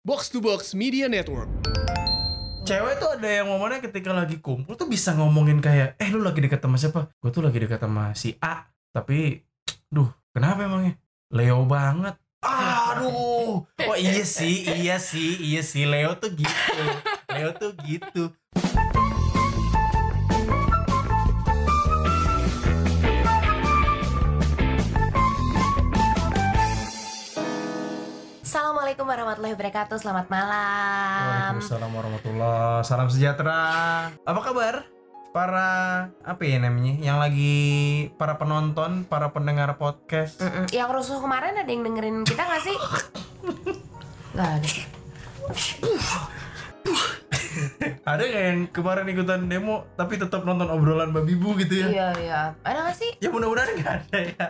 Box to Box Media Network. Cewek tuh ada yang momennya ketika lagi kumpul tuh bisa ngomongin kayak, eh lu lagi dekat sama siapa? Gue tuh lagi dekat sama si A. Tapi, duh, kenapa emangnya? Leo banget. Aduh, oh iya sih, iya sih, iya sih. Leo tuh gitu. Leo tuh gitu. Assalamualaikum warahmatullahi wabarakatuh. Selamat malam. Waalaikumsalam warahmatullah. Salam sejahtera. Apa kabar? Para apa ya namanya? Yang lagi para penonton, para pendengar podcast. Mm-mm. Yang rusuh kemarin ada yang dengerin kita nggak sih? Gak ada. Ada nggak yang kemarin ikutan demo tapi tetap nonton obrolan babi bu gitu ya? Iya iya. Ada nggak sih? Ya mudah-mudahan nggak ada ya.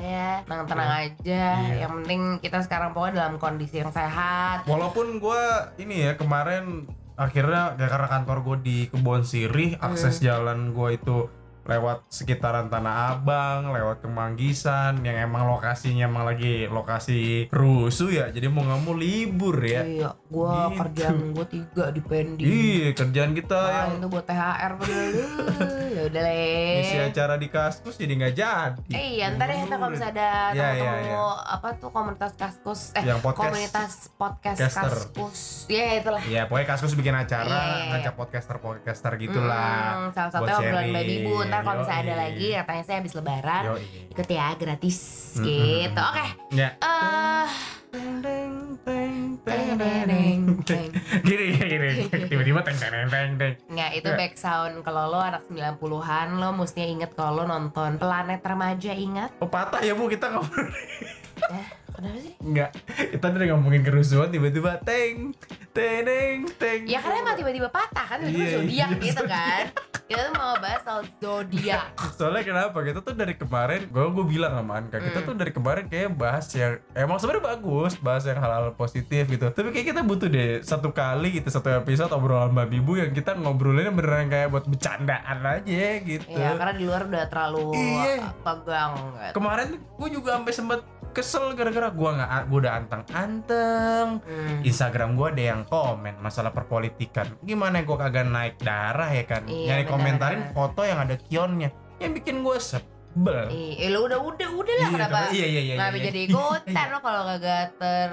Ya, tenang tenang aja. Iya. Yang penting kita sekarang pokoknya dalam kondisi yang sehat. Walaupun gua ini ya kemarin akhirnya ya karena kantor gue di Kebon Sirih, akses jalan gua itu lewat sekitaran Tanah Abang, lewat Kemanggisan yang emang lokasinya emang lagi lokasi rusuh ya. Jadi mau nggak mau libur ya. Iya, gua Gitu. kerjaan gua tiga di pendi. Iya, kerjaan kita yang Nah, itu buat THR ya udah isi deh. acara di kaskus jadi nggak jadi. Eh iya, ntar ya kita kalau misalnya ada Iya, iya, temu-temu apa tuh komunitas kaskus eh Yang podcast. komunitas podcast Caster. kaskus. Ya itulah. Ya pokoknya kaskus bikin acara Iya, iya, iya. ngajak podcaster-podcaster gitulah. Hmm, salah satu buat obrolan sharing. baby bu. Ntar kalau misalnya ada lagi katanya saya habis lebaran Yoi. ikut ya gratis Mm-mm. gitu. Oke. Ya. Eh teng, teng, teng. Gini gini tiba-tiba teng teng teng teng teng. Nggak, itu Ya. back sound kalau lo anak 90-an lo mestinya inget kalau lo nonton Planet Remaja ingat? Oh patah ya bu kita ngobrol. Eh, kenapa sih? Enggak. Kita dari ngomongin kerusuhan tiba-tiba teng teng teng. Ya karena emang tiba-tiba patah kan tiba-tiba Iya, zodiak iya. gitu kan. Kita tuh mau bahas soal zodiak. Soalnya kenapa? Kita tuh dari kemarin, gue gue bilang sama Anka, kita Mm. tuh dari kemarin kayak bahas yang emang sebenarnya bagus, bahas yang hal-hal positif gitu. Tapi kayak kita butuh deh satu kali gitu satu episode obrolan babi bu yang kita ngobrolinnya beneran kayak buat bercandaan aja gitu. Iya, karena di luar udah terlalu Iya. tegang gitu. Kemarin gue juga sampai sempet kesel gara-gara gue nggak, gue udah anteng-anteng. Hmm. Instagram gue ada yang komen masalah perpolitikan. Gimana gue kagak naik darah ya kan? Iya, Nyari benar, komentarin benar. foto yang ada kionnya, yang bikin gue sebel. Iya, lo udah udah udah lah Iya, kenapa? iya, iya, iya, Kenapa iya. jadi ikutan lo kalau kagak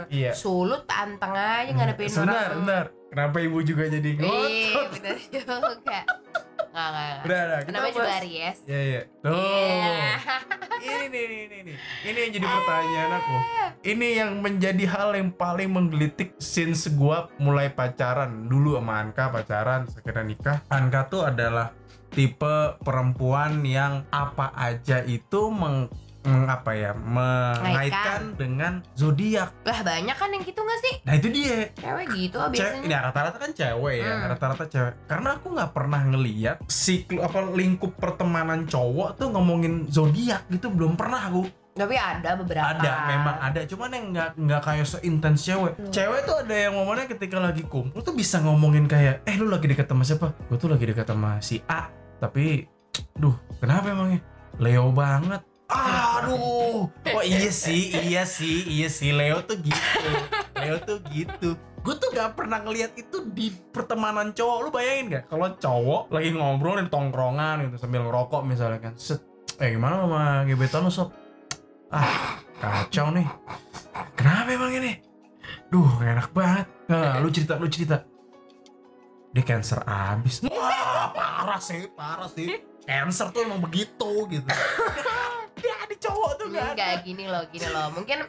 Iya. tersulut anteng aja ngadepin Sebentar, orang. bentar. Kenapa ibu juga jadi Iya, ngotot? bener juga. Nggak, nggak, nggak. Udah, udah. Kita Namanya juga Aries. Iya, iya. Tuh. Iya. Ini nih, ini, ini, ini. Ini yang jadi pertanyaan aku. Ini yang menjadi hal yang paling menggelitik since gua mulai pacaran. Dulu sama Anka pacaran, sekarang nikah. Anka tuh adalah tipe perempuan yang apa aja itu meng, meng- apa ya mengaitkan dengan zodiak. Lah banyak kan yang gitu gak sih? Nah itu dia. Cewek gitu Cewek, biasanya. ya rata-rata kan cewek ya, Hmm. rata-rata cewek. Karena aku nggak pernah ngeliat siklu apa lingkup pertemanan cowok tuh ngomongin zodiak gitu belum pernah aku. Tapi ada beberapa. Ada, memang ada. Cuman yang nggak nggak kayak seintens cewek. Hmm. Cewek tuh ada yang momennya ketika lagi kumpul tuh bisa ngomongin kayak, eh lu lagi dekat sama siapa? Gue tuh lagi dekat sama si A. Tapi, duh, kenapa emangnya? Leo banget. Aduh, oh iya sih, iya sih, iya sih. Leo tuh gitu. Leo tuh gitu. Gue tuh gak pernah ngeliat itu di pertemanan cowok. Lu bayangin gak? Kalau cowok lagi ngobrol di tongkrongan gitu sambil ngerokok misalnya kan. Set, eh gimana sama gebetan lu sob? Ah, kacau nih. Kenapa emang ini? Duh, gak enak banget. Nah, lu cerita, lu cerita. Dia cancer abis. Wah, parah sih, parah sih. Cancer tuh emang begitu gitu. Cowok tuh gak ada. Enggak gini loh, gini loh. Mungkin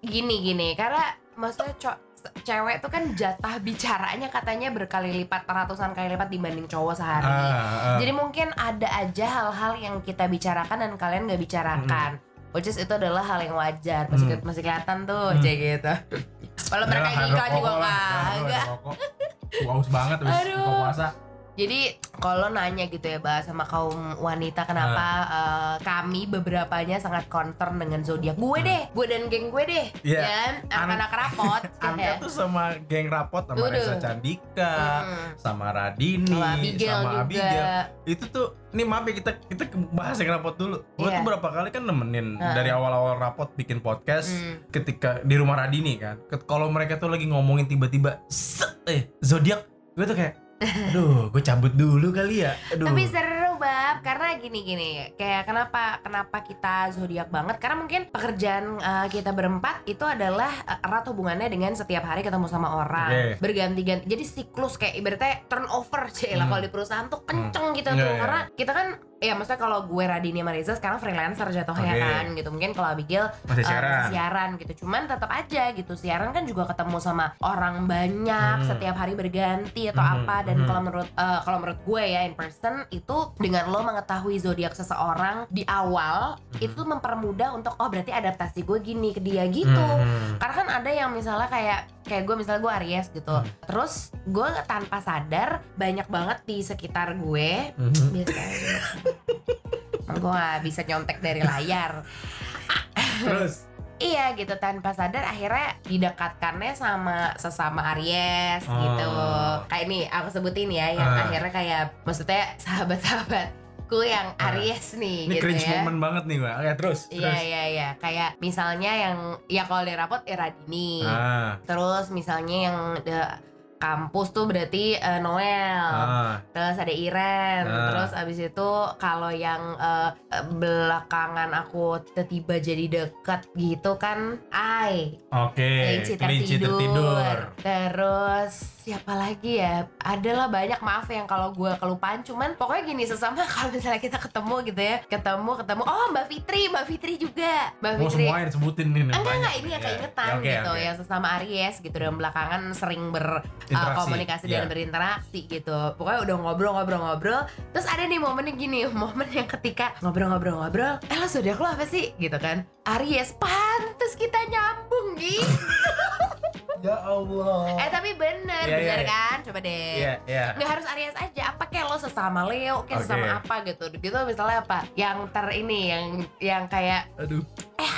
gini gini karena maksudnya co- cewek tuh kan jatah bicaranya katanya berkali lipat ratusan kali lipat dibanding cowok sehari. Ah, ah. Jadi mungkin ada aja hal-hal yang kita bicarakan dan kalian nggak bicarakan. Which is itu adalah hal yang wajar. Masih Hmm. masih kelihatan tuh Hmm. kayak gitu. Kalau mereka iklan juga. Gua haus banget habis Aduh. buka puasa. Jadi kalau nanya gitu ya bahas sama kaum wanita kenapa eh, kami beberapanya sangat concern dengan zodiak gue deh, gue dan geng gue deh, Hmm. Iya. ya anak-anak rapot, Anka ya. tuh sama geng rapot sama Udah. Reza Candika, Mm. sama Radini, Sama Abigail sama juga. Abigail. Itu tuh ini maaf ya kita kita bahas yang rapot dulu. Gue Iya. tuh berapa kali kan nemenin Heeh. dari awal-awal rapot bikin podcast Hmm. ketika di rumah Radini kan. Kalau mereka tuh lagi ngomongin tiba-tiba eh zodiak, gue tuh kayak aduh, gue cabut dulu kali ya. Aduh. Tapi seru bab karena gini gini kayak kenapa kenapa kita zodiak banget karena mungkin pekerjaan uh, kita berempat itu adalah uh, erat hubungannya dengan setiap hari ketemu sama orang Oke. berganti-ganti jadi siklus kayak ibaratnya turnover sih lah Hmm. kalau di perusahaan tuh kenceng gitu Iya, tuh iya. karena kita kan ya maksudnya kalau gue Radini sama Reza sekarang freelancer jatuhnya Oke. kan gitu mungkin kalau Abigail masih uh, siaran. siaran gitu cuman tetap aja gitu siaran kan juga ketemu sama orang banyak Hmm. setiap hari berganti atau Hmm, apa dan hmm. kalau menurut eh, kalau menurut gue ya in person itu dengan lo mengetahui zodiak seseorang di awal Hmm. itu mempermudah untuk oh berarti adaptasi gue gini ke dia gitu Hmm. karena kan ada yang misalnya kayak kayak gue misalnya gue Aries gitu Hmm. terus gue tanpa sadar banyak banget di sekitar gue Mhm. biasanya gue gak bisa nyontek dari layar Terus Iya gitu tanpa sadar akhirnya didekatkannya sama sesama Aries Oh. gitu. Kayak ini aku sebutin ya yang Ah. akhirnya kayak maksudnya sahabat-sahabatku yang Ah. Aries nih ini gitu cringe ya. moment banget nih, Mbak. Ya terus. Iya iya iya kayak misalnya yang ya kalau di rapot ya Radini. Ah, Terus misalnya yang de- kampus tuh berarti eh, Noel. ah. Terus ada Iren, Ah. terus abis itu kalau yang eh, belakangan aku tiba-tiba jadi deket gitu kan, Ai, Oke, kelinci kelinci tertidur. tertidur. Terus siapa lagi ya? Adalah banyak maaf yang kalau gue kelupaan, cuman pokoknya gini sesama kalau misalnya kita ketemu gitu ya, ketemu ketemu, oh Mbak Fitri, Mbak Fitri juga, Mbak Mau Fitri. semuanya disebutin nih. Enggak banyak enggak ini yang Ya, keingetan ya, oke, gitu oke. yang sesama Aries gitu dan belakangan sering berkomunikasi Iya. dan berinteraksi gitu. Pokoknya udah ngobrol-ngobrol-ngobrol. Terus ada nih momennya gini, momen yang ketika ngobrol-ngobrol-ngobrol, eh lo zodiak lo apa sih? Gitu kan. Aries, pantes kita nyambung gitu. Ya Allah. eh tapi bener, iya, bener iya. kan? Coba deh. Iya, iya. Nggak harus Aries aja, apa kayak lo sesama Leo, kayak Oke. sesama apa gitu. Gitu misalnya apa? Yang ter ini, yang yang kayak Aduh.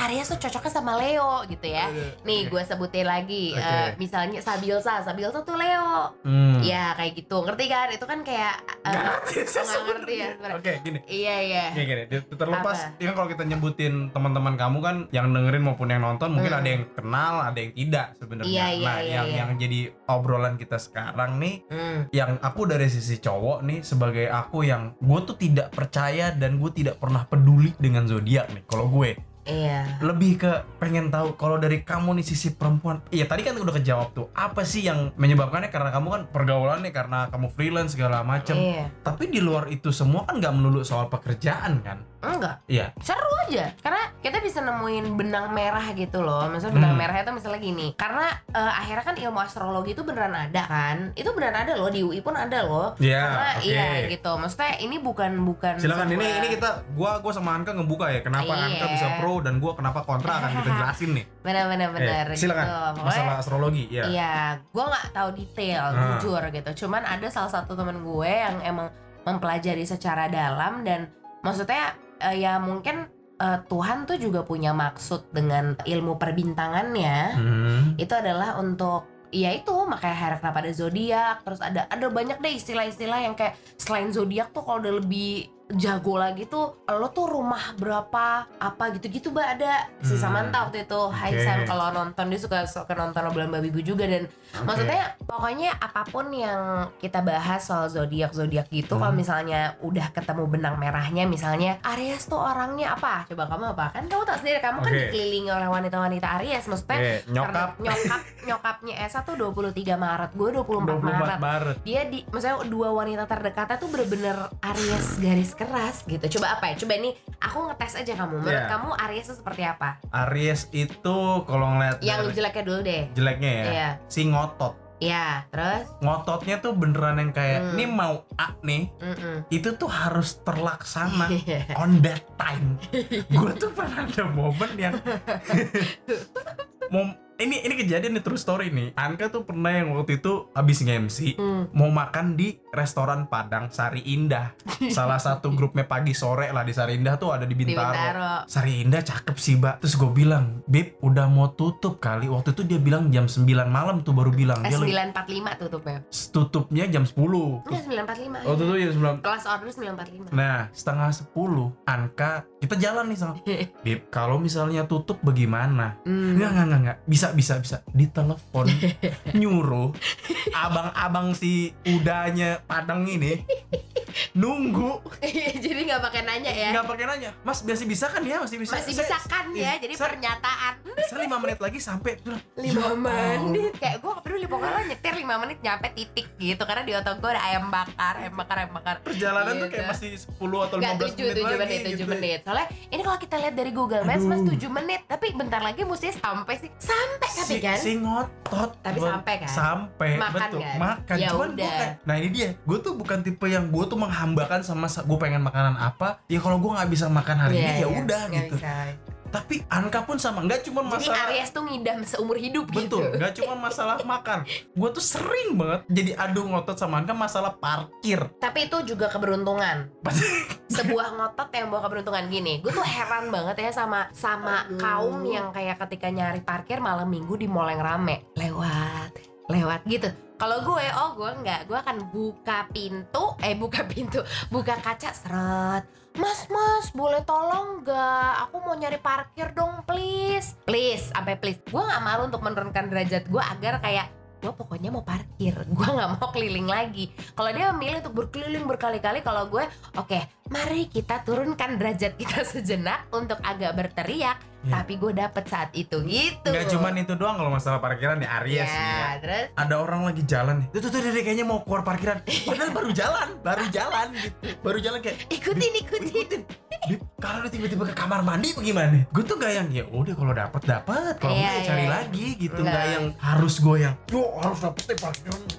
Aries tuh cocoknya sama Leo gitu ya. Aduh. Nih gue sebutin lagi, eh, misalnya Sabilsa, Sabilsa tuh Leo. Hmm. Ya kayak gitu, ngerti kan? Itu kan kayak Nggak ngerti ngerti ya. Oke, gini. Iya iya. Gini, gini, terlepas Apa? ini kan kalau kita nyebutin teman-teman kamu kan yang dengerin maupun yang nonton mungkin Hmm. ada yang kenal, ada yang tidak sebenarnya. Iya, iya, nah, iya, yang iya. yang jadi obrolan kita sekarang nih Hmm. yang aku dari sisi cowok nih sebagai aku yang gue tuh tidak percaya dan gue tidak pernah peduli dengan zodiak nih kalau gue Iya. lebih ke pengen tahu kalau dari kamu nih sisi perempuan iya tadi kan udah kejawab tuh apa sih yang menyebabkannya karena kamu kan pergaulannya karena kamu freelance segala macem Iya. tapi di luar itu semua kan nggak melulu soal pekerjaan kan Enggak. iya Seru aja. Karena kita bisa nemuin benang merah gitu loh. Maksudnya benang Hmm. merahnya tuh misalnya gini. Karena eh, akhirnya kan ilmu astrologi itu beneran ada kan. Itu beneran ada loh di UI pun ada loh. Iya, Karena oke. iya gitu. Maksudnya ini bukan bukan silakan ini ini kita gua gua sama Anka ngebuka ya kenapa Iya. Anka bisa pro dan gua kenapa kontra akan kita jelasin nih bener-bener bener. Eh, silakan Gitu. Pokoknya- masalah astrologi ya Iya, gue nggak tahu detail, Ah. jujur gitu. Cuman ada salah satu temen gue yang emang mempelajari secara dalam dan maksudnya eh, ya mungkin eh, Tuhan tuh juga punya maksud dengan ilmu perbintangannya. Hmm. Itu adalah untuk ya itu makanya hari kenapa ada zodiak terus ada ada banyak deh istilah-istilah yang kayak selain zodiak tuh kalau udah lebih jago lagi tuh lo tuh rumah berapa apa gitu-gitu mbak ada si Hmm. Samantha waktu itu Hai Oke. Sam kalau nonton dia suka suka nonton obrolan babi bu juga dan Oke. maksudnya pokoknya apa pun yang kita bahas soal zodiak zodiak gitu Hmm. kalau misalnya udah ketemu benang merahnya misalnya Aries tuh orangnya apa coba kamu apa kan kamu tahu sendiri kamu kan Oke. dikelilingi oleh wanita-wanita Aries maksudnya Oke, nyokap nyokap nyokapnya Esa tuh 23 Maret gue 24, 24 Maret Maret dia di maksudnya dua wanita terdekatnya tuh bener-bener Aries garis keras gitu. Coba apa ya? Coba ini aku ngetes aja kamu. Menurut Iya. kamu Aries itu seperti apa? Aries itu kalau ngeliat yang dari jeleknya dulu deh. Jeleknya ya? Iya. si ngotot. Iya, terus? Ngototnya tuh beneran yang kayak Hmm. ini mau A nih. Mm itu tuh harus terlaksana Iya. on that time. Gue tuh pernah ada momen yang mau ini ini kejadian nih true story nih. Anka tuh pernah yang waktu itu habis nge-MC Hmm. mau makan di restoran Padang Sari Indah. Salah satu grupnya pagi sore lah di Sari Indah tuh ada di Di Bintaro. Bintaro. Sari Indah cakep sih, Mbak. Terus gue bilang, "Beb, udah mau tutup kali." Waktu itu dia bilang jam 9 malam tuh baru bilang. Eh, Dia lagi- 945 tutupnya. tutupnya jam 10. Enggak 945. Waktu itu jam 9. Kelas order 945. Nah, setengah 10 Anka kita jalan nih sama Beb, kalau misalnya tutup bagaimana? Enggak, enggak, enggak, enggak. Bisa, bisa, bisa. Ditelepon nyuruh abang-abang si udahnya Padang ini nunggu Jadi nggak pakai nanya ya. nggak pakai nanya. Mas masih bisa kan ya? Masih bisa. Masih Saya- bisa kan ya. iya, Jadi saya- pernyataan Saya 5 menit lagi sampai lima "Ya menit kayak gue gak peduli pokoknya nyetir lima menit nyampe titik gitu karena di otak gue ada ayam bakar ayam bakar ayam bakar Perjalanan tuh Gitu. kayak masih 10 atau 15 Gak menit 7, 7 lagi menit, 7 gitu. menit Soalnya ini kalau kita lihat dari Google Maps mas Aduh. 7 menit Tapi bentar lagi mesti sampai sih Sampai tapi si, kan si ngotot Tapi sampai kan? sampai Makan betul kan? makan Ya cuman udah. kayak nah ini dia gue tuh bukan tipe yang gue tuh menghambakan sama gue pengen makanan apa ya kalau gue nggak bisa makan hari Iya, ini ya iya, udah gitu bisa. Tapi Anka pun sama nggak cuma Jadi masalah Aries tuh ngidam seumur hidup betul gitu nggak cuma masalah makan. Gue tuh sering banget jadi adu ngotot sama Anka masalah parkir. Tapi itu juga keberuntungan. Sebuah ngotot yang bawa keberuntungan gini gue tuh heran banget ya sama sama Aduh. kaum yang kayak ketika nyari parkir malam minggu di mall yang rame. Lewat lewat gitu. Kalau gue oh gue nggak gue akan buka pintu eh buka pintu buka kaca seret mas mas boleh tolong nggak? Aku mau nyari parkir dong please. Please sampai please. Gue nggak malu untuk menurunkan derajat gue agar kayak gue pokoknya mau parkir. Gue nggak mau keliling lagi. Kalau dia memilih untuk berkeliling berkali-kali kalau gue oke mari kita turunkan derajat kita sejenak untuk agak berteriak Iya. tapi gue dapet saat itu gitu. Nggak cuma itu doang kalau masalah parkiran ya Aries ya, nih ya. terus? Ada orang lagi jalan nih. Tuh tuh tuh dia kayaknya mau keluar parkiran. Padahal baru jalan baru jalan gitu. Baru jalan kayak ikutin ikutin. ikutin kalau lu tiba-tiba ke kamar mandi bagaimana? Gue tuh gak yang ya udah kalau dapat dapat, kalau enggak ya iya, cari iya. lagi gitu, nggak yang harus gue yang yo harus di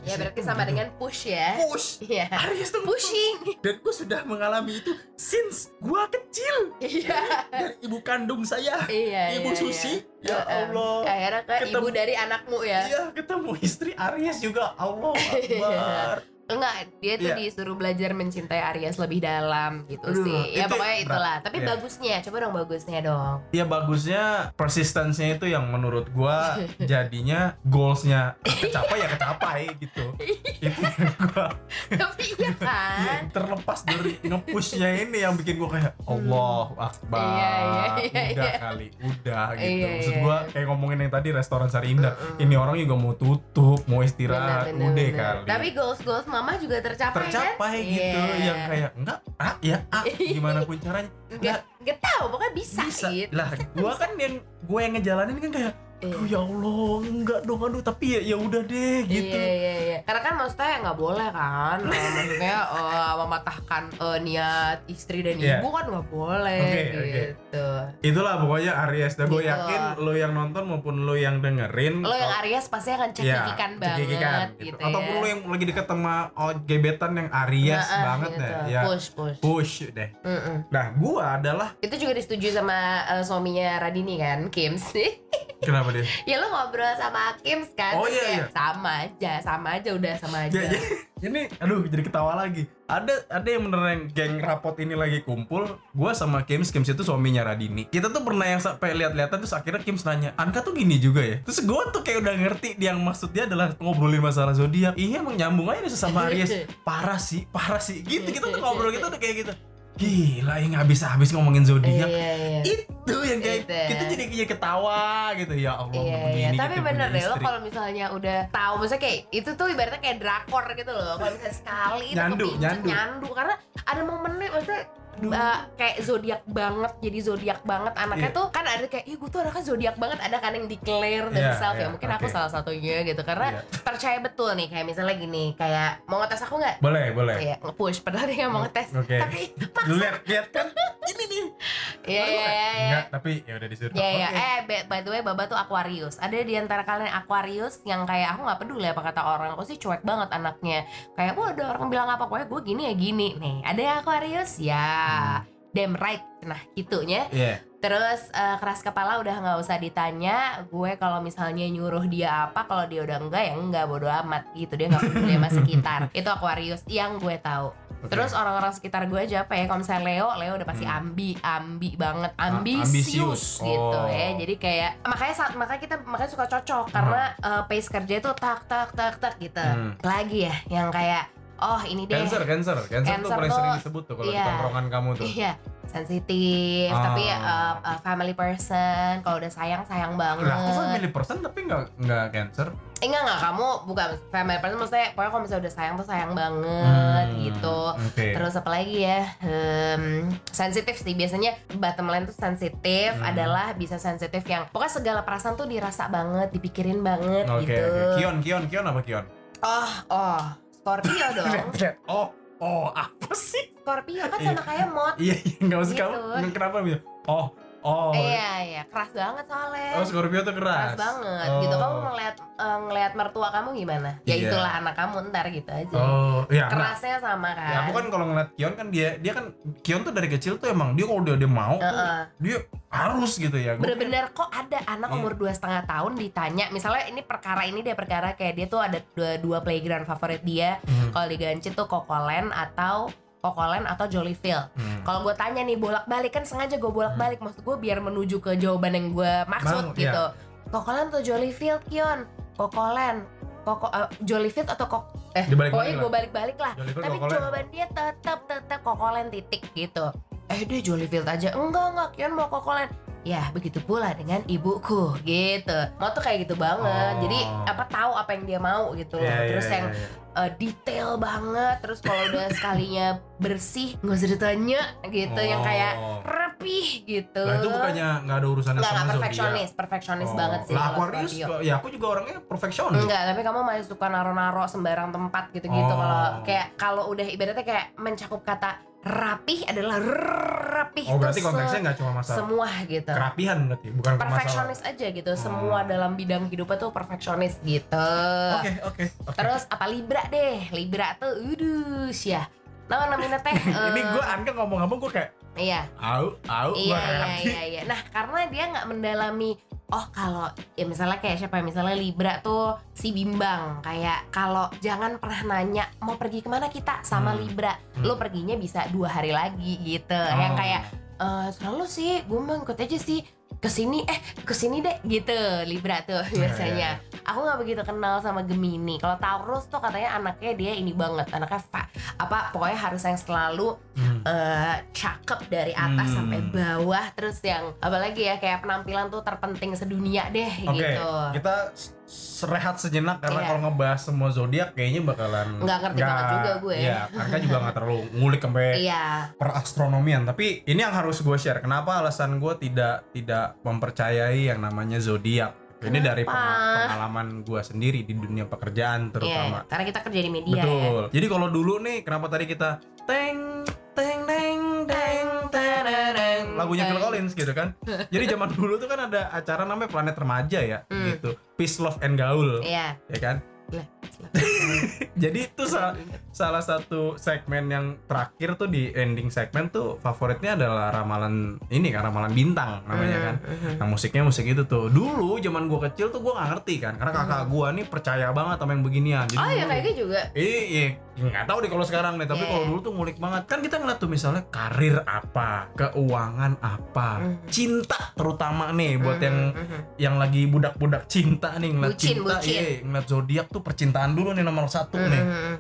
ya berarti situ," sama gitu. dengan push ya push. iya Aries tuh pushing Dan gue sudah mengalami itu since gue kecil iya dari ibu kandung saya, iya ibu iya, Susi. iya. Ya. Allah. akhirnya ke Ketemu- ibu dari anakmu ya Iya ketemu istri Aries juga Allah Akbar. Enggak, dia tuh Iya. disuruh belajar mencintai Aries lebih dalam gitu Aduh, sih. Ya itu pokoknya berat. itulah. Tapi Iya. bagusnya, coba dong bagusnya dong. Ya bagusnya persistensinya itu yang menurut gua jadinya goalsnya kecapai ya kecapai gitu. itu yang gua Tapi iya ya, kan. terlepas dari ngepushnya ini yang bikin gua kayak Allah Akbar. Iya, iya, iya, udah iya. kali, udah gitu. Iya, Maksud iya. gua kayak ngomongin yang tadi restoran Sari Indah. Mm-mm. Ini orang juga mau tutup, mau istirahat, Bener, bener, udah bener. kali. Tapi goals goals mama juga tercapai, tercapai kan? gitu Iya. yang kayak enggak ah ya ah gimana pun caranya Enggak, enggak tahu, pokoknya bisa, bisa gitu. lah gua kan yang gua yang ngejalanin kan kayak. Aduh ya Allah enggak dong aduh tapi ya ya udah deh gitu Iya iya iya. Karena kan maksudnya nggak boleh kan. Eh, maksudnya eh, mematahkan eh, niat istri dan Iya. ibu kan nggak boleh oke. gitu. itulah pokoknya Aries dan gue Gitu. yakin lo yang nonton maupun lo yang dengerin Lo yang Aries pasti akan Iya, cekikikan banget cekikikan, gitu, ataupun ya. lo yang lagi deket sama oh, gebetan yang Aries Nah, ah, banget gitu. deh ya Push push. push deh Mm-mm. nah gua adalah Itu juga disetujui sama eh, suaminya Radini kan, Kim sih. kenapa dia? Ya lo ngobrol sama Kim kan, Oh, iya, iya. sama aja, sama aja udah sama aja. Ya, ya. ini aduh jadi ketawa lagi. Ada ada yang beneran geng rapot ini lagi kumpul. Gua sama Kims Kims itu suaminya Radini. Kita tuh pernah yang sampai lihat-lihatan terus akhirnya Kims nanya Anka tuh gini juga ya? Terus gua tuh kayak udah ngerti dia yang maksud dia adalah ngobrolin masalah zodiak. Iya emang nyambung aja nih sesama Aries. Parah sih parah sih. Gitu kita tuh ngobrol gitu udah kayak gitu gila yang habis habis ngomongin zodiak Iya iya. itu yang kayak Gitu. kita jadi kayak ketawa gitu ya Allah Iya, iya. begini Tapi gitu, bener deh, lo kalau misalnya udah tahu, maksudnya kayak itu tuh ibaratnya kayak drakor gitu loh. Kalau misalnya sekali itu Nyandu, kepincut, nyandu. nyandu, karena ada momennya maksudnya uh, kayak zodiak banget, jadi zodiak banget anaknya Iya. tuh kan ada kayak, ih gue tuh anaknya zodiak banget, ada kan yang declare Iya, themselves ya. iya, Mungkin aku oke. salah satunya gitu, karena Iya. percaya betul nih kayak misalnya gini, kayak mau ngetes aku nggak? boleh boleh Kayak nge-push, padahal dia mau ngetes. Oke. Tapi Lu lihat lihat kan ini nih Iya iya iya. iya. Enggak, tapi ya udah disuruh. Ya ya, Oke. eh by- the way Baba tuh Aquarius. Ada di antara kalian Aquarius yang kayak aku nggak peduli apa kata orang. Aku sih cuek banget anaknya. Kayak wah ada orang bilang apa pokoknya gue gini ya gini. Nih, ada yang Aquarius ya. Hmm. Damn right. Nah, gitunya. Iya. Terus eh, keras kepala udah nggak usah ditanya. Gue kalau misalnya nyuruh dia apa, kalau dia udah enggak ya enggak bodo amat gitu. Dia nggak peduli sama sekitar. Itu Aquarius yang gue tahu. Oke. Terus orang-orang sekitar gue aja apa ya? Kalau misalnya Leo, Leo udah pasti Hmm. ambi, ambi banget, ambisius, ambisius. gitu Oh. ya. Jadi kayak makanya saat makanya kita makanya suka cocok karena eh, pace kerja itu tak tak tak tak gitu. Hmm. Lagi ya yang kayak oh ini deh. Cancer, cancer, cancer, tuh Cancer paling tuh, sering disebut tuh kalau di iya. tongkrongan kamu tuh. Iya, sensitif, Ah. tapi uh, uh, family person. Kalau udah sayang sayang banget. Lah, aku family person tapi nggak nggak cancer. Eh, enggak enggak kamu bukan family person maksudnya pokoknya kalau misalnya udah sayang tuh sayang banget Hmm, gitu. Oke. Terus apa lagi ya? Em, sensitif sih biasanya bottom line tuh sensitif Hmm. adalah bisa sensitif yang pokoknya segala perasaan tuh dirasa banget, dipikirin banget Oke, gitu. oke. Kion, Kion, Kion apa Kion? Oh, oh, Scorpio dong. oh, oh, apa sih? Scorpio kan sama kayak mod. Iya, iya, nggak usah Gitu. kamu. Kenapa bisa? Oh, oh. Iya, iya, keras banget soalnya. Oh, Scorpio tuh keras. keras banget Oh. gitu kamu ngeliat eh, ngeliat mertua kamu gimana ya Iya. itulah anak kamu ntar gitu aja Oh, iya. kerasnya sama kan Ya aku kan kalau ngeliat Kion kan dia dia kan Kion tuh dari kecil tuh emang dia kalau dia dia mau tuh Heeh. dia harus gitu ya. Bener-bener kok ada anak Iya. umur dua setengah tahun ditanya misalnya ini perkara ini dia perkara kayak dia tuh ada dua, dua playground favorit dia Hmm, kalau di Ganci tuh Cocoland atau Cocoland atau Jollyfield. Hmm. kalau gue tanya nih bolak-balik kan sengaja gue bolak-balik. Maksud gue biar menuju ke jawaban yang gue maksud Bang, gitu. Cocoland atau Jollyfield Kion? Cocoland Koko eh, Jollyfield atau kok eh pokoknya gue balik-balik lah. Jollyfield tapi Cocoland. jawaban dia tetap tetap Cocoland titik gitu. Eh dia Jollyfield aja. Enggak enggak Kion mau Cocoland ya begitu pula dengan ibuku gitu mau tuh kayak gitu banget Oh. jadi apa tahu apa yang dia mau gitu Iya, iya, terus iya, yang iya. uh, detail banget terus kalau udah sekalinya bersih nggak usah ditanya gitu yang kayak Oh. rapih gitu Lah itu bukannya nggak ada urusannya nggak sama nggak zodiak. perfeksionis perfeksionis Oh. banget sih Lah Aquarius, ya aku juga orangnya perfeksionis. Enggak, tapi kamu masih suka naro-naro sembarang tempat gitu-gitu Oh. kalau kayak kalau udah ibaratnya kayak mencakup kata rapih adalah rapih Oh berarti konteksnya nggak cuma masalah semua gitu. kerapihan berarti, bukan. Perfeksionis aja gitu. Semua Oh. dalam bidang hidupnya tuh perfeksionis gitu. Oke oke. oke. Terus apa Libra deh? Libra tuh udus ya. Nah, namanya teh. ini eh, gue Anka ngomong-ngomong gue kayak Iya. au au Iya, iya, iya, iya. Nah, karena dia nggak mendalami oh kalau ya misalnya kayak siapa ya misalnya Libra tuh si bimbang kayak kalau jangan pernah nanya mau pergi ke mana kita sama Hmm. Libra Hmm. lo perginya bisa dua hari lagi gitu Oh. yang kayak eh selalu sih gue mau ikut aja sih ke sini eh ke sini deh gitu Libra tuh Iya, biasanya aku nggak begitu kenal sama Gemini. Kalau Taurus tuh katanya anaknya dia ini banget anaknya fa- apa pokoknya harus yang selalu Hmm. eh cakep dari atas Hmm. sampai bawah terus yang apalagi ya kayak penampilan tuh terpenting sedunia deh Oke, gitu. kita rehat sejenak karena Iya. kalau ngebahas semua zodiak kayaknya bakalan Nggak ngerti banget juga gue. Iya, Anka juga nggak terlalu ngulik sampai iya perastronomian. Tapi ini yang harus gue share. Kenapa alasan gue tidak tidak mempercayai yang namanya zodiak? Ini dari Kenapa? pengalaman gue sendiri di dunia pekerjaan iya terutama. karena kita kerja di media ya Betul. Jadi kalau dulu nih, kenapa tadi kita teng lagunya Phil Collins gitu kan? Jadi zaman dulu tuh kan ada acara namanya Planet Remaja ya, Hmm. gitu. Peace, Love, and Gaul, iya ya kan? Jadi itu sa- salah satu segmen yang terakhir tuh di ending segmen tuh favoritnya adalah ramalan ini kan ramalan bintang namanya kan. Mhm. Nah musiknya musik itu tuh dulu zaman gua kecil tuh gua nggak ngerti kan karena kakak gua nih percaya banget sama yang beginian. Jadi oh ya dulu- kayak gitu juga Iya, iya. nggak tahu deh kalau sekarang nih. Tapi Iya. kalau dulu tuh ngulik banget. Kan kita ngeliat tuh misalnya karir apa, keuangan apa, Mhm. cinta terutama nih buat Mhm, yang yang lagi budak-budak cinta nih ngeliat Bucin, cinta, iya, ngeliat zodiak tuh percintaan dulu nih nomor satu nih. Mhm.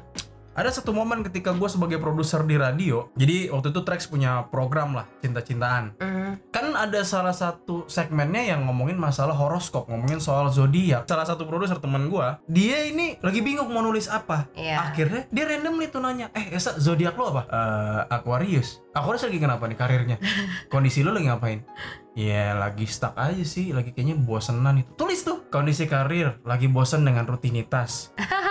Ada satu momen ketika gue sebagai produser di radio, jadi waktu itu Trax punya program lah cinta-cintaan. Mhm. Kan ada salah satu segmennya yang ngomongin masalah horoskop, ngomongin soal zodiak. Salah satu produser teman gue, dia ini lagi bingung mau nulis apa. Iya. Akhirnya dia random nih tuh nanya, eh Esa zodiak lo apa? Eh Aquarius. Aquarius lagi kenapa nih karirnya? Kondisi lo lagi ngapain? Ya lagi stuck aja sih, lagi kayaknya bosenan itu. Tulis tuh kondisi karir, lagi bosen dengan rutinitas.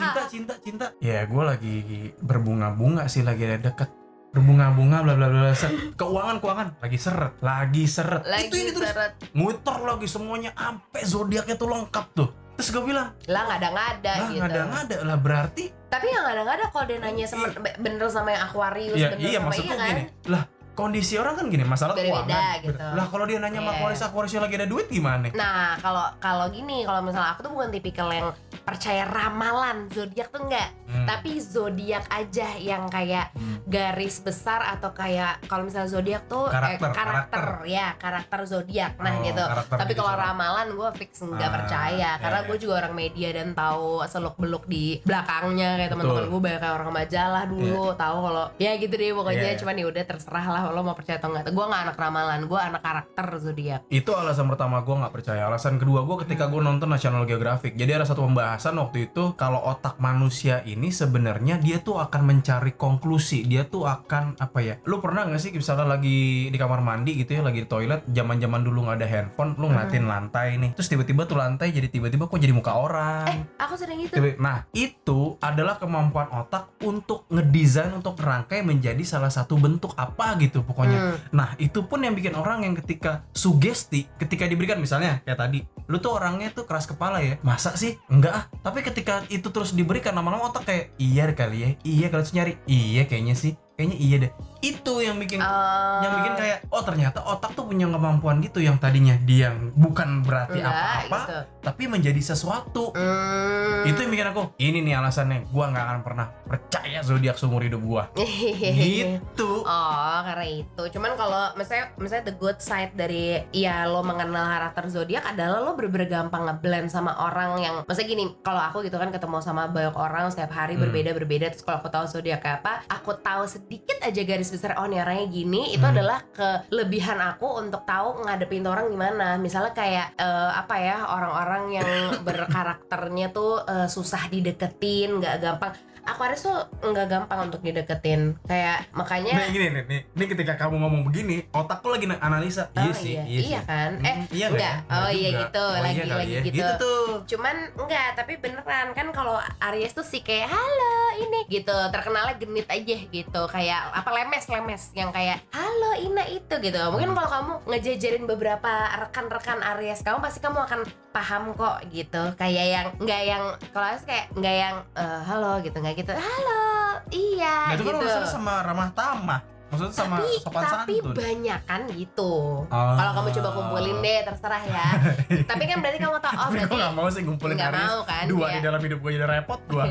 Cinta, cinta, cinta. Ya gue lagi berbunga-bunga sih, lagi ada deket. Berbunga-bunga bla bla bla Set. keuangan keuangan. Lagi seret lagi seret. Lagi itu ini terus. seret. Muter lagi semuanya ampe zodiaknya tuh lengkap tuh. Terus gue bilang lah nggak ada nggak ada lah gitu. nggak ada nggak ada lah berarti tapi yang nggak ada nggak ada kalau dia nanya sama bener sama yang Aquarius Iya, bener iya sama iya kan gini. Lah, kondisi orang kan gini masalah Beda-beda keuangan gitu. lah kalau dia nanya sama Iya. Aquarius Aquariusnya lagi ada duit gimana Nah, kalau kalau gini, kalau misalnya aku tuh bukan tipikal yang percaya ramalan zodiak tuh enggak, Hmm. tapi zodiak aja yang kayak Hmm. garis besar atau kayak kalau misalnya zodiak tuh eh, Karakter, karakter, ya karakter zodiak. Nah, Oh, gitu. karakter Tapi gitu kalau ramalan gue fix nggak Ah, percaya iya, karena iya. gue juga orang media dan tahu seluk beluk di belakangnya kayak teman-teman gue banyak kayak orang majalah dulu tahu kalau ya gitu deh pokoknya Iya, iya. cuman ya udah terserah lah lo mau percaya atau enggak. Gue nggak anak ramalan, gue anak karakter zodiak. itu alasan pertama gue nggak percaya. Alasan kedua gue ketika gue nonton National Geographic. Jadi ada satu pembahasan waktu itu kalau otak manusia ini sebenarnya dia tuh akan mencari konklusi. Dia tuh akan apa ya lu pernah nggak sih misalnya lagi di kamar mandi gitu ya lagi di toilet zaman zaman dulu nggak ada handphone lu ngeliatin lantai nih. Terus tiba-tiba tuh lantai jadi tiba-tiba kok jadi muka orang. Eh, aku sering gitu. Tiba- Nah, itu adalah kemampuan otak untuk ngedesain untuk rangkai menjadi salah satu bentuk apa gitu pokoknya. Hmm. Nah, itu pun yang bikin orang yang ketika sugesti, ketika diberikan misalnya kayak tadi, lu tuh orangnya tuh keras kepala ya. Masa sih? Enggak ah. Tapi ketika itu terus diberikan lama-lama otak kayak iya kali ya. Iya kalau terus nyari. Iya kayaknya sih. Kayaknya iya deh. Itu yang bikin Oh. yang bikin kayak oh ternyata otak tuh punya kemampuan gitu yang tadinya dia bukan berarti apa-apa gitu. tapi menjadi sesuatu. Hmm. Itu yang bikin aku ini nih alasannya gua nggak akan pernah percaya zodiak seumur hidup gua. gitu. Oh, karena itu. Cuman kalau misalnya misalnya the good side dari ya lo mengenal karakter zodiak adalah lo bener-bener gampang ngeblend sama orang yang maksudnya gini, kalau aku gitu kan ketemu sama banyak orang setiap hari Hmm. berbeda-berbeda terus kalau aku tahu zodiak kayak apa, aku tahu sedikit aja garis besar oh nih orangnya gini, itu Hmm. adalah kelebihan aku untuk tahu ngadepin orang gimana. Misalnya kayak eh, apa ya, orang-orang yang berkarakternya tuh eh, susah dideketin, nggak gampang Aquarius tuh nggak gampang untuk dideketin kayak makanya Nah gini nih, nih, ini ketika kamu ngomong begini, otakku lagi na- analisa. Oh, iya sih, iya. iya, Iya sih. kan? Hmm, Eh, iya enggak. ya? Oh, iya gitu. Oh, iya Lagi- kali lagi ya. gitu. Gitu tuh. cuman enggak tapi beneran kan kalau Aries tuh sih kayak halo ini gitu terkenalnya genit aja gitu kayak apa lemes lemes yang kayak halo Ina itu gitu mungkin kalau kamu ngejajarin beberapa rekan-rekan Aries kamu pasti kamu akan paham kok gitu kayak yang enggak yang kalau Aries kayak enggak yang eh, halo gitu enggak gitu halo iya Nah, itu kan gitu maksudnya sama ramah tamah. Maksudnya sama tapi sopan tapi santun. banyak kan gitu Ah. kalau kamu coba kumpulin deh terserah ya tapi kan berarti kamu tahu oh Tapi berarti gak mau sih ngumpulin nggak Aries. mau kan Dua ya. di dalam hidup gue jadi repot gue.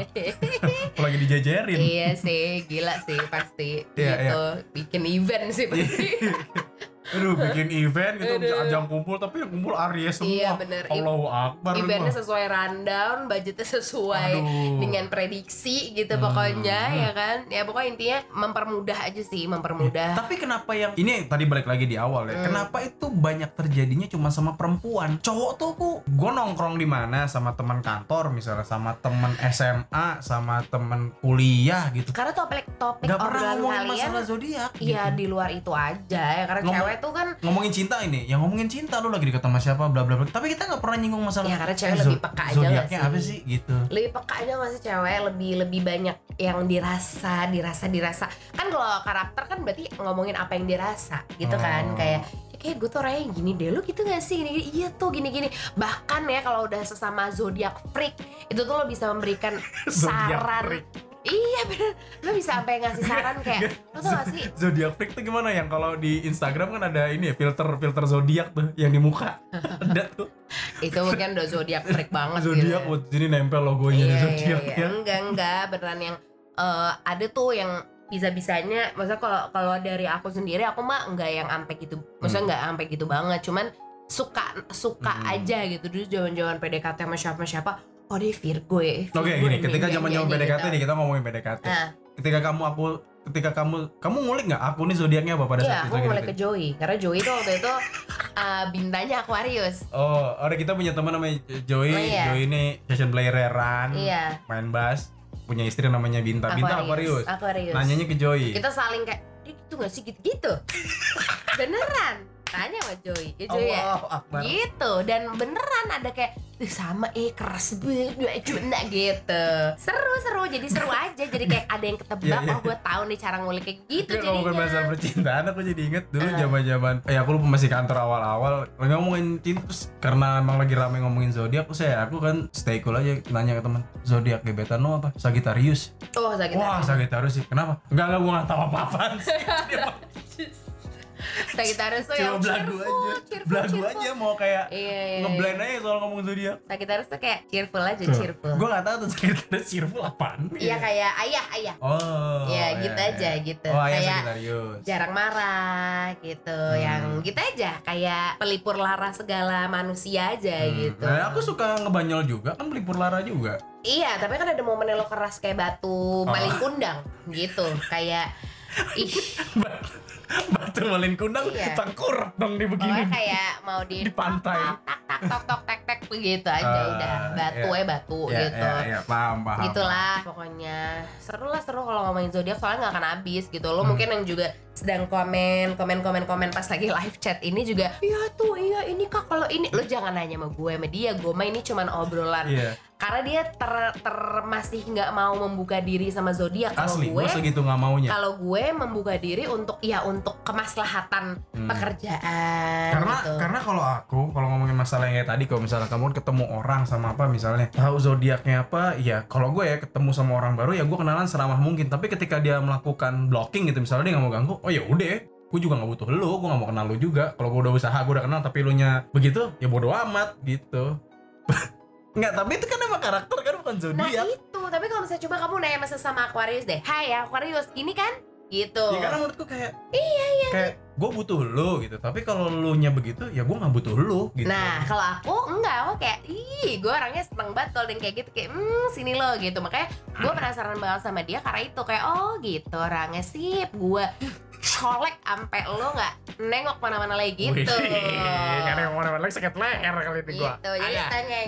Apalagi dijajarin. iya sih gila sih pasti Iya, gitu bikin event sih pasti Aduh, bikin event gitu, Aduh. ajang kumpul, tapi yang kumpul Aries semua. Iya, bener. Allahu Akbar. eventnya sesuai rundown budgetnya sesuai Aduh. dengan prediksi gitu Hmm. pokoknya ya kan ya pokoknya intinya mempermudah aja sih mempermudah Tapi kenapa yang ini tadi balik lagi di awal ya. Hmm. Kenapa itu banyak terjadinya cuma sama perempuan? Cowok tuh aku gue nongkrong di mana sama teman kantor misalnya sama teman SMA sama teman kuliah gitu. karena topik topik Gak pernah obrolan ngomongin kalian masalah zodiak. Iya gitu. di luar itu aja ya karena Ngomong- cewek tuh kan ngomongin cinta ini, yang ngomongin cinta lu lagi deket sama siapa bla bla bla. Tapi kita nggak pernah nyinggung masalah. Ya, karena cewek eh, lebih peka aja Zodiaknya sih? apa sih gitu? lebih peka aja nggak sih cewek lebih lebih banyak yang dirasa dirasa dirasa kan kalau karakter kan berarti ngomongin apa yang dirasa gitu kan Oh. kayak "Ya, kayak gue tuh orangnya gini deh lu gitu gak sih gini, gini. iya tuh gini gini bahkan ya kalau udah sesama zodiak freak itu tuh lo bisa memberikan saran freak. Iya bener lo bisa sampai ngasih saran kayak lo tau gak sih Zodiak freak tuh gimana yang kalau di Instagram kan ada ini ya filter filter zodiak tuh yang di muka. ada tuh. itu mungkin udah zodiak freak banget gitu Zodiak buat sini nempel logonya iya, di iya, zodiak iya. ya. enggak enggak beneran yang eh, ada tuh yang bisa-bisanya maksudnya kalau kalau dari aku sendiri aku mah enggak yang ampe gitu maksudnya Hmm. enggak ampe gitu banget cuman suka suka Hmm. aja gitu dulu jaman-jaman PDKT sama siapa siapa oh dia Virgo ya Oke Virgo gini, ini, ketika ini, zaman ini, zaman ini, PDKT gitu. nih kita ngomongin PDKT. nah Ketika kamu aku ketika kamu kamu ngulik nggak aku nih zodiaknya apa pada iya saat aku itu? mulai gitu? ke Joey karena Joey tuh waktu itu eh, bintangnya Aquarius Oh, ada kita punya teman namanya Joey. Oh, iya. Joey ini session playeran, iya main bass, punya istri namanya Binta. Binta Aquarius. Aquarius Nanyanya ke Joey. kita saling kayak "Dia gitu gak sih gitu-gitu beneran tanya sama Joey ya Joey ya? Akbar. gitu. Dan beneran ada kayak "Ih, sama eh keras banget gitu. Seru seru. Jadi seru aja. Jadi kayak ada yang ketebak Iya, iya. oh gue tahu nih cara ngulik kayak gitu Iya, ngomongin masalah percintaan aku jadi inget dulu zaman zaman eh aku lupa masih kantor awal-awal. Lagi ngomongin cinta terus karena emang lagi rame ngomongin zodiak terus ya aku kan stay cool aja nanya ke teman zodiak gebetan lo apa? Sagittarius. Oh sakit wah hati. Sagittarius sih. Kenapa? Enggak enggak gua nggak tahu apa sih Dia mah- Sagittarius tuh yang belagu cheerful, aja. cheerful, Belagu cheerful. aja mau kayak Iya, iya, ngeblend iya. aja soal ngomong zodiak. Sagittarius tuh kayak cheerful aja, cheerful. Gue gak tau tuh Sagittarius cheerful apaan. Iya kayak ayah, ayah. Oh. Iya, gitu aja, gitu. Oh, ayah Kayak jarang marah gitu Hmm. yang gitu aja kayak pelipur lara segala manusia aja Hmm. gitu Nah, aku suka ngebanyol juga kan pelipur lara juga. iya tapi kan ada momen lo keras kayak batu maling kundang gitu kayak ih Batu malin kundang Iya. tengkurap dong di begini. pokoknya kayak mau di Di pantai. tak tak tok tok tek tek begitu aja Ah, udah batu iya. eh batu Ya, gitu ya, ya, paham, paham. gitulah pokoknya seru lah seru kalau ngomongin zodiak soalnya nggak akan habis gitu lo Hmm. mungkin yang juga sedang komen komen komen komen pas lagi live chat ini juga iya tuh iya ini kak kalau ini lo jangan nanya sama gue sama dia gue mah ini cuman obrolan Iya, karena dia ter, ter- masih nggak mau membuka diri sama zodiak kalau asli. gue Gue segitu nggak maunya. kalau gue membuka diri untuk ya untuk kemaslahatan Hmm. pekerjaan karena gitu. karena kalau aku kalau ngomongin masalah yang kayak tadi kalau misalnya kamu ketemu orang sama apa misalnya tahu zodiaknya apa ya kalau gue ya ketemu sama orang baru ya gue kenalan seramah mungkin tapi ketika dia melakukan blocking gitu misalnya dia nggak mau ganggu oh ya udah gue juga nggak butuh lu gue nggak mau kenal lu juga kalau gue udah usaha gue udah kenal tapi lu nya begitu ya bodo amat gitu nggak tapi itu kan emang karakter kan bukan Nah zodiak itu, tapi kalau misalnya coba kamu nanya masa sama Aquarius deh. Hai Aquarius, gini kan? Gitu. Ya karena menurutku kayak iya iya kayak gue butuh lu gitu. Tapi kalau lu nya begitu ya gue nggak butuh lu gitu. Nah kalau aku enggak, aku kayak Ih, gue orangnya seneng banget kalau yang kayak gitu. Kayak, hmm sini lo gitu. Makanya gue penasaran banget sama dia karena itu. Kayak, oh gitu. Orangnya sip. Gue colek sampai lo nggak nengok mana-mana lagi gitu. Karena yang mana lagi sakit leher kali itu gua. Gitu, jadi tanya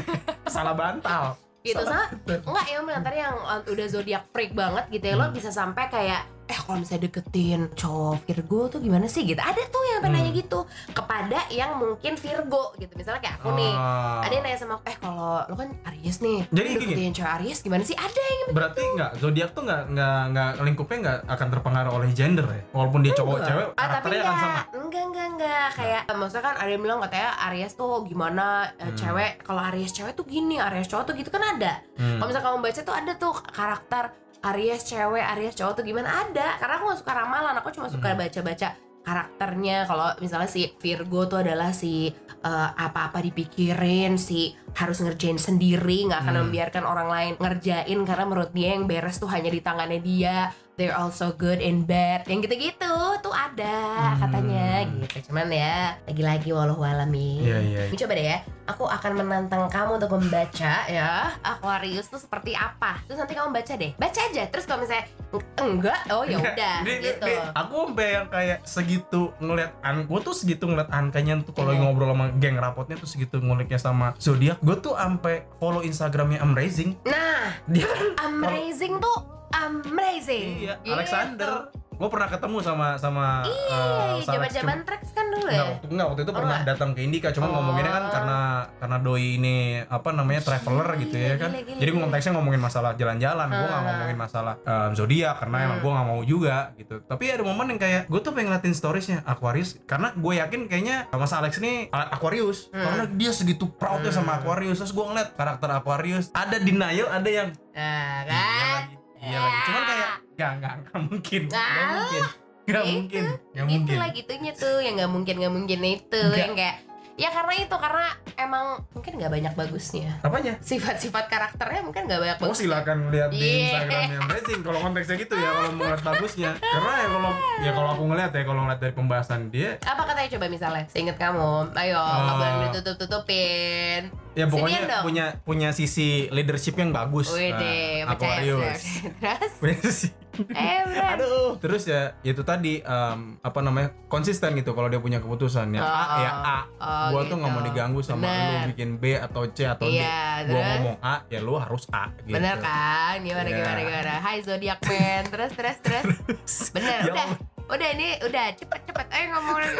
salah bantal. Gitu sama enggak ya tadi yang uh, udah zodiak freak banget gitu ya lo Hmm. bisa sampai kayak eh kalau misalnya deketin cowok Virgo tuh gimana sih gitu ada tuh yang pengen Hmm. nanya gitu kepada yang mungkin Virgo gitu misalnya kayak aku nih Ah. ada yang nanya sama aku eh kalau lo kan Aries nih Jadi lo gini. deketin cewek Aries gimana sih ada yang berarti nggak zodiak tuh nggak nggak nggak lingkupnya nggak akan terpengaruh oleh gender ya walaupun dia cowok Enggak. cewek Ah, tapi karakternya akan sama enggak, enggak, enggak, enggak. Kayak maksudnya kan ada yang bilang katanya Aries tuh gimana eh, Hmm. cewek kalau Aries cewek tuh gini, Aries cowok tuh gitu kan ada. Hmm. Kalau misalnya kamu baca tuh ada tuh karakter Aries cewek, Aries cowok tuh gimana ada. Karena aku gak suka ramalan, aku cuma suka Hmm. baca-baca karakternya. Kalau misalnya si Virgo tuh adalah si eh, apa-apa dipikirin, si harus ngerjain sendiri, nggak akan Hmm. membiarkan orang lain ngerjain karena menurut dia yang beres tuh hanya di tangannya dia. They're also good and bad. Yang gitu-gitu tuh ada Hmm. katanya gitu. Cuman ya lagi-lagi walau alami. Iya, iya. Ini coba deh ya. Aku akan menantang kamu untuk membaca ya Aquarius tuh seperti apa. Terus nanti kamu baca deh. Baca aja. Terus kalau misalnya "Eng- enggak, oh ya udah gitu. ini aku sampai yang kayak segitu ngeliat an gue tuh segitu ngeliat angkanya tuh kalau Iya. ngobrol sama geng rapotnya tuh segitu nguliknya sama zodiak gue tuh sampai follow instagramnya Amazing Nah, dia amazing tuh amazing. iya Gitu. Alexander gue pernah ketemu sama sama Iya, eh, sama Alex. zaman-zaman tracks kan dulu Enggak, ya. waktu, enggak, waktu itu Oh, pernah enggak? datang ke Indika, cuma Oh. ngomonginnya kan karena karena doi ini apa namanya traveler Gila, gitu ya kan. gila, gila, Jadi gila. konteksnya ngomongin masalah jalan-jalan, gue nggak Ah. ngomongin masalah em, zodiak karena emang Hmm. gue nggak mau juga gitu. Tapi ada momen yang kayak gue tuh pengen ngeliatin storiesnya Aquarius karena gue yakin kayaknya Mas Alex ini Aquarius Hmm. karena dia segitu proudnya sama Hmm. Aquarius. Terus gue ngeliat karakter Aquarius ada denial, ada yang Nah, iya kan? lagi, iya lagi. Cuman kayak nggak nggak nggak mungkin, nggak mungkin, nggak Itu, mungkin, nggak mungkin. lah gitunya tuh yang nggak mungkin nggak mungkin itu Nggak. yang kayak ya karena itu karena emang mungkin nggak banyak bagusnya. Apanya? sifat-sifat karakternya mungkin nggak banyak Oh bagus silakan lihat di Iya. Instagramnya Amazing kalau konteksnya gitu ya kalau mau ngeliat bagusnya. Karena ya kalau ya kalau aku ngeliat ya kalau ngeliat dari pembahasan dia. Apa katanya coba misalnya? Seinget kamu. Ayo nggak Eh. boleh ditutup tutupin ya pokoknya Sinian dong. punya punya sisi leadership yang bagus. Wih deh, Nah, Aquarius. terus? Punya sisi eh bener aduh. Terus ya itu tadi em, apa namanya konsisten gitu kalau dia punya keputusan ya. A Oh, ya A. oh, gua tuh nggak mau gitu. diganggu sama Bener. lu bikin B atau C atau D. Iya, gua terus? ngomong A ya lu harus A gitu. Bener kan? Gimana Iya. gimana gimana? Hai zodiak man. Terus terus terus? Bener Ya udah. Udah ini udah. Cepet cepet. Ayo ngomong lagi.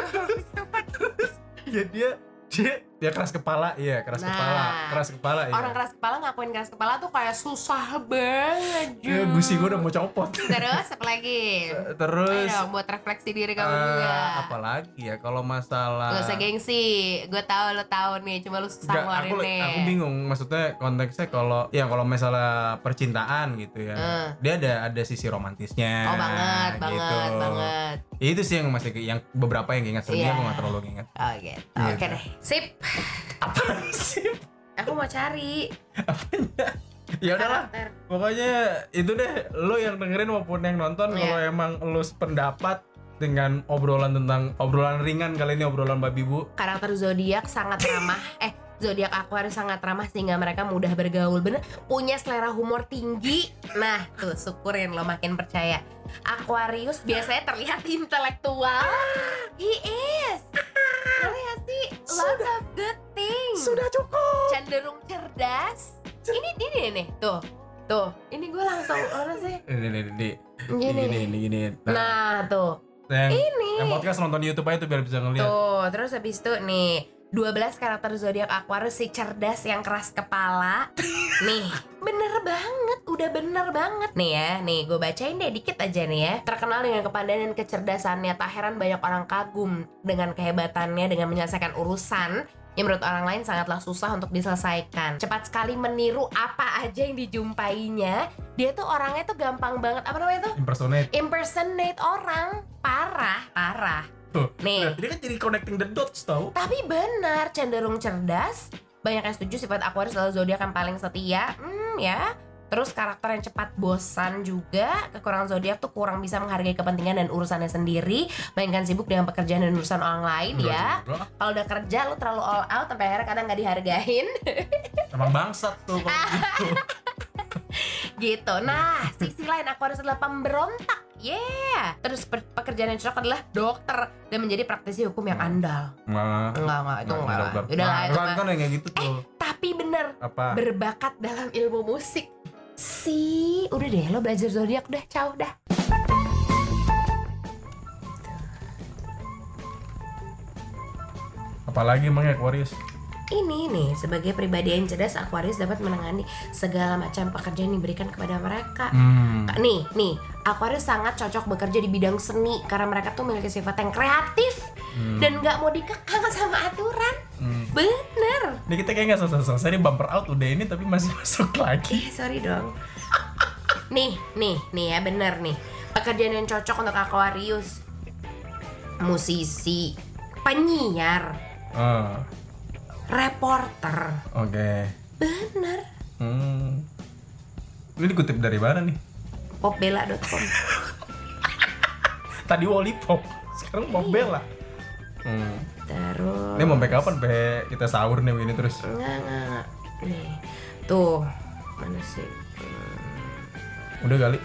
Cepet ya dia dia dia keras kepala iya keras Nah. kepala keras kepala iya Orang keras kepala ngakuin keras kepala tuh kayak susah banget. Ya, gusi gue udah mau copot Terus apa lagi? terus Ayo dong, buat refleksi diri kamu eh, juga. apalagi ya kalau masalah Gak usah gengsi, gue tahu lo tahu nih, cuma lu susah ngeluarin aku, nih. aku bingung maksudnya konteksnya kalau ya kalau masalah percintaan gitu ya Eh. dia ada ada sisi romantisnya Oh banget, banget, gitu. banget. Ya, itu sih yang masih yang beberapa yang ingat selebihnya Iya. aku nggak terlalu ingat Oh gitu. Iya, Oke kan. deh, sip. Apa sih Aku mau cari ya udahlah pokoknya itu deh lo yang dengerin maupun yang nonton Iya. kalau emang lo sependapat dengan obrolan tentang obrolan ringan kali ini obrolan babi bu Karakter zodiak sangat ramah. eh, zodiak Aquarius sangat ramah sehingga mereka mudah bergaul. Bener, punya selera humor tinggi. Nah, tuh syukurin lo makin percaya. Aquarius biasanya terlihat intelektual. He is. Sih? Lots of good things. cukup cenderung cerdas. Ini ini nih, tuh. Tuh, ini gue langsung mana sih? ini ini ini Gini. ini ini ini nah, Nah, tuh. yang, Ini. yang podcast nonton di YouTube aja tuh biar bisa ngeliat Tuh, terus habis itu nih 12 karakter zodiak Aquarius si cerdas yang keras kepala. nih, bener banget, udah bener banget. Nih ya, nih gue bacain deh dikit aja nih ya. Terkenal dengan kepandaian dan kecerdasannya, tak heran banyak orang kagum dengan kehebatannya dengan menyelesaikan urusan yang menurut orang lain sangatlah susah untuk diselesaikan. Cepat sekali meniru apa aja yang dijumpainya. Dia tuh orangnya tuh gampang banget, apa namanya tuh? impersonate Impersonate orang. Parah, parah. Tuh Nih. Lihat, ini kan jadi connecting the dots tau Tapi benar, cenderung cerdas. Banyak yang setuju sifat Aquarius adalah zodiak yang paling setia. Hmm, ya. Terus karakter yang cepat bosan juga. Kekurangan zodiak tuh kurang bisa menghargai kepentingan dan urusannya sendiri. Melainkan sibuk dengan pekerjaan dan urusan orang lain Enggak ya. Kalau udah kerja lu terlalu all out sampai akhirnya kadang nggak dihargain emang bangsat tuh kalau gitu gitu. Nah, sisi lain Aquarius adalah pemberontak. Yeah. Terus pe- pekerjaan yang cocok adalah dokter dan menjadi praktisi hukum yang andal. Nah, Enggak, enggak, itu nah, enggak. dokter. Udah lah, itu kan, kan kayak gitu tuh Tapi bener, apa berbakat dalam ilmu musik. Si, udah deh lo belajar zodiak udah, ciao dah. apalagi emang ya Aquarius Ini nih, sebagai pribadi yang cerdas, Aquarius dapat menangani segala macam pekerjaan yang diberikan kepada mereka. hmm. Nih, nih, Aquarius sangat cocok bekerja di bidang seni karena mereka tuh memiliki sifat yang kreatif Hmm. dan nggak mau dikekang sama aturan. Hmm. Bener. Ini kita kayak nggak selesai-selesai ini bumper out udah ini tapi masih masuk lagi. Eh, sorry dong. nih, nih, nih ya bener nih. Pekerjaan yang cocok untuk Aquarius. Musisi, penyiar, Ah, reporter. Oke. Bener. Hmm. Ini dikutip dari mana nih? Popbella.com. Tadi Wallipop, sekarang Pop Bella. Hmm. Terus Ini mau sampai kapan pe kita sahur nih ini terus? Enggak, enggak, enggak. Nih. Tuh, mana sih? Hmm. Udah kali.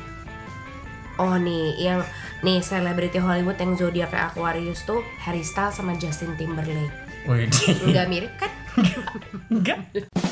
Oh nih, yang nih selebriti Hollywood yang zodiak Aquarius tuh Harry Styles sama Justin Timberlake. Wih, Enggak mirip kan? gars.